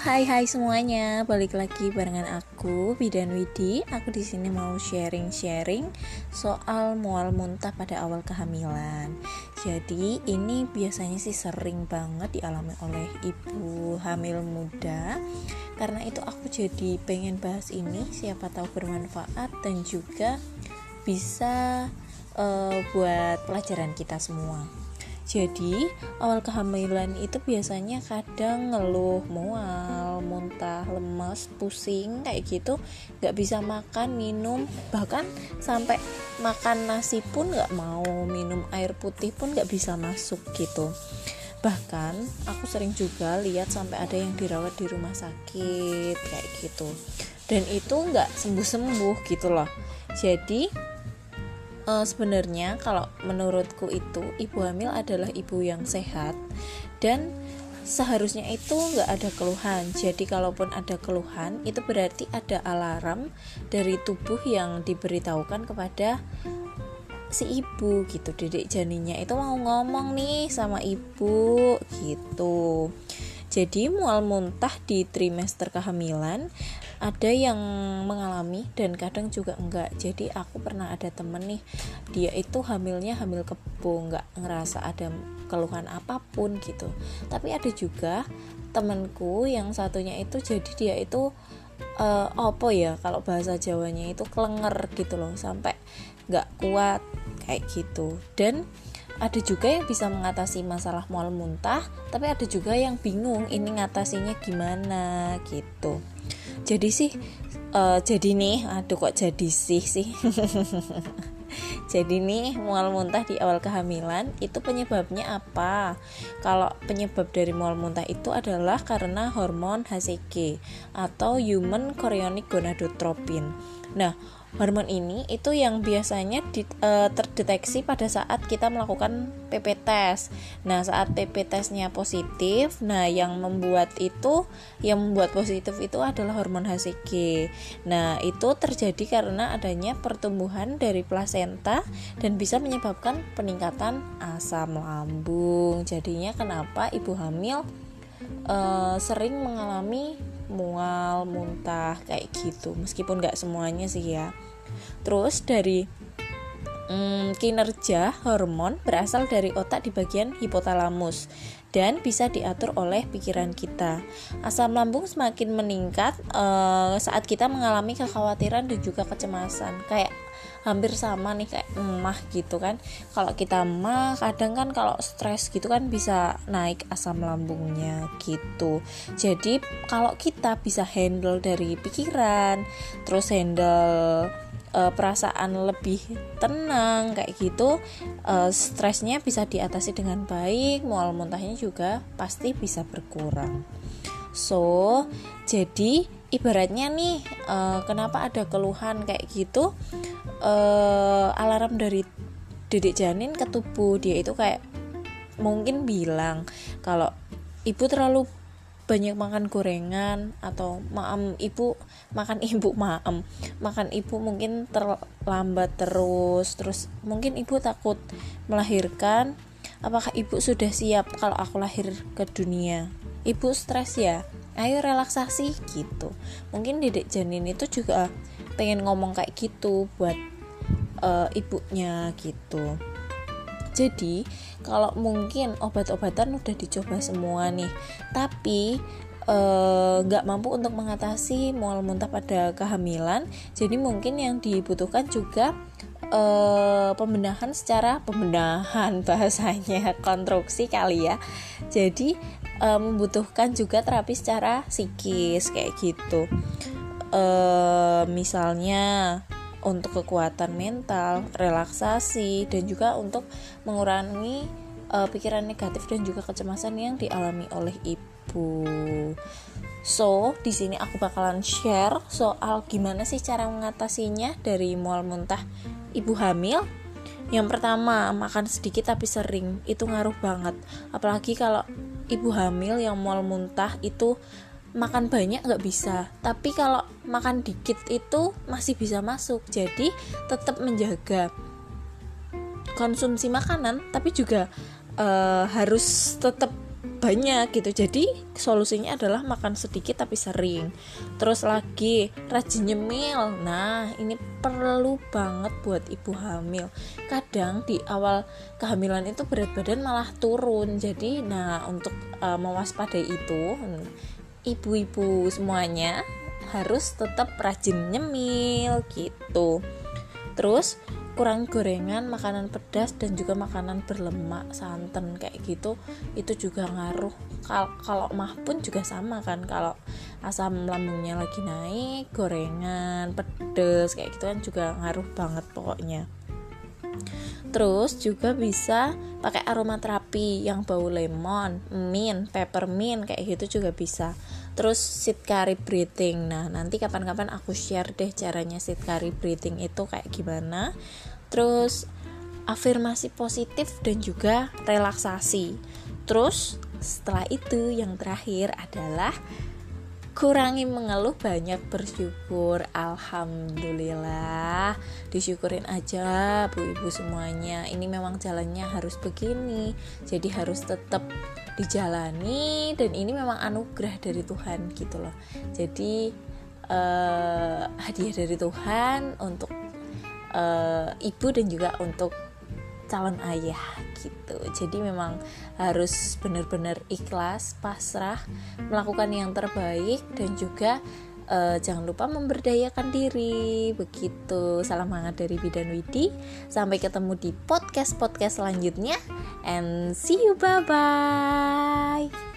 hai hai semuanya, balik lagi barengan aku Bidan Widi. Aku di sini mau sharing-sharing soal mual muntah pada awal kehamilan. Jadi ini biasanya sih sering banget dialami oleh ibu hamil muda. Karena itu aku jadi pengen bahas ini, siapa tahu bermanfaat dan juga bisa uh, buat pelajaran kita semua. Jadi awal kehamilan itu biasanya kadang ngeluh, mual, muntah, lemes, pusing kayak gitu, nggak bisa makan, minum, bahkan sampai makan nasi pun nggak mau, minum air putih pun nggak bisa masuk gitu. Bahkan aku sering juga lihat sampai ada yang dirawat di rumah sakit kayak gitu. Dan itu nggak sembuh-sembuh gitu loh. Jadi uh, sebenarnya kalau menurutku itu ibu hamil adalah ibu yang sehat dan seharusnya itu nggak ada keluhan. Jadi kalaupun ada keluhan itu berarti ada alarm dari tubuh yang diberitahukan kepada si ibu gitu. Dedek janinnya itu mau ngomong nih sama ibu gitu. Jadi mual muntah di trimester kehamilan ada yang mengalami dan kadang juga enggak. Jadi aku pernah ada temen nih dia itu hamilnya hamil kebo enggak ngerasa ada keluhan apa pun gitu. Tapi ada juga temenku yang satunya itu jadi dia itu uh, apa ya kalau bahasa Jawanya itu kelenger gitu loh sampai nggak kuat kayak gitu. Dan ada juga yang bisa mengatasi masalah mual muntah tapi ada juga yang bingung ini ngatasinya gimana gitu jadi sih uh, jadi nih aduh kok jadi sih sih jadi nih mual muntah di awal kehamilan itu penyebabnya apa? Kalau penyebab dari mual muntah itu adalah karena hormon HCG atau human chorionic gonadotropin. Nah, hormon ini itu yang biasanya di, e, terdeteksi pada saat kita melakukan PP test. Nah, saat PP testnya positif, nah yang membuat itu yang membuat positif itu adalah hormon HCG. Nah, itu terjadi karena adanya pertumbuhan dari plasenta dan bisa menyebabkan peningkatan asam lambung. Jadinya kenapa ibu hamil e, sering mengalami mual, muntah kayak gitu. Meskipun nggak semuanya sih ya. Terus dari hmm, kinerja hormon berasal dari otak di bagian hipotalamus dan bisa diatur oleh pikiran kita. Asam lambung semakin meningkat uh, saat kita mengalami kekhawatiran dan juga kecemasan. Kayak hampir sama nih kayak emah gitu kan. Kalau kita emah kadang kan kalau stres gitu kan bisa naik asam lambungnya gitu. Jadi kalau kita bisa handle dari pikiran terus handle uh, perasaan lebih tenang kayak gitu uh, stresnya bisa diatasi dengan baik mual muntahnya juga pasti bisa berkurang. So jadi ibaratnya nih uh, kenapa ada keluhan kayak gitu? Uh, alarm dari dedek janin ke tubuh dia itu kayak mungkin bilang kalau ibu terlalu banyak makan gorengan atau maam ibu makan ibu maam makan ibu mungkin terlambat terus terus mungkin ibu takut melahirkan. Apakah ibu sudah siap kalau aku lahir ke dunia? Ibu stres ya ayo relaksasi gitu. Mungkin dedek janin itu juga pengen ngomong kayak gitu buat uh, ibunya gitu. Jadi kalau mungkin obat-obatan udah dicoba semua nih tapi eh, nggak uh, mampu untuk mengatasi mual muntah pada kehamilan jadi mungkin yang dibutuhkan juga uh, pembenahan secara pembenahan bahasanya konstruksi kali ya jadi uh, membutuhkan juga terapi secara psikis kayak gitu uh, misalnya untuk kekuatan mental, relaksasi, dan juga untuk mengurangi uh, pikiran negatif dan juga kecemasan yang dialami oleh ibu. So, di sini aku bakalan share soal gimana sih cara mengatasinya dari mual muntah ibu hamil. Yang pertama, makan sedikit tapi sering itu ngaruh banget. Apalagi kalau ibu hamil yang mual muntah itu makan banyak nggak bisa tapi kalau makan dikit itu masih bisa masuk jadi tetap menjaga konsumsi makanan tapi juga uh, harus tetap banyak gitu. Jadi solusinya adalah makan sedikit tapi sering. Terus lagi rajin nyemil. Nah ini perlu banget buat ibu hamil. Kadang di awal kehamilan itu berat badan malah turun. Jadi nah untuk uh, mewaspadai itu ibu-ibu semuanya harus tetap rajin nyemil gitu. Terus kurang gorengan makanan pedas dan juga makanan berlemak santan kayak gitu itu juga ngaruh. Kal kalau mah pun juga sama kan kalau asam lambungnya lagi naik gorengan pedas kayak gitu kan juga ngaruh banget pokoknya. Terus juga bisa pakai aromaterapi yang bau lemon, mint, peppermint kayak gitu juga bisa terus sit curry breathing. Nah nanti kapan-kapan aku share deh caranya sit curry breathing itu kayak gimana. Terus afirmasi positif dan juga relaksasi. Terus setelah itu yang terakhir adalah kurangi mengeluh banyak bersyukur. Alhamdulillah. Disyukurin aja bu ibu semuanya. Ini memang jalannya harus begini. Jadi harus tetap dijalani. Dan ini memang anugerah dari Tuhan gitu loh. Jadi uh, hadiah dari Tuhan untuk uh, ibu dan juga untuk calon ayah gitu. Jadi memang harus benar-benar ikhlas pasrah melakukan yang terbaik dan juga uh, jangan lupa memberdayakan diri. Begitu. Salam hangat dari Bidan Widi. Sampai ketemu di podcast podcast selanjutnya. And see you. Bye bye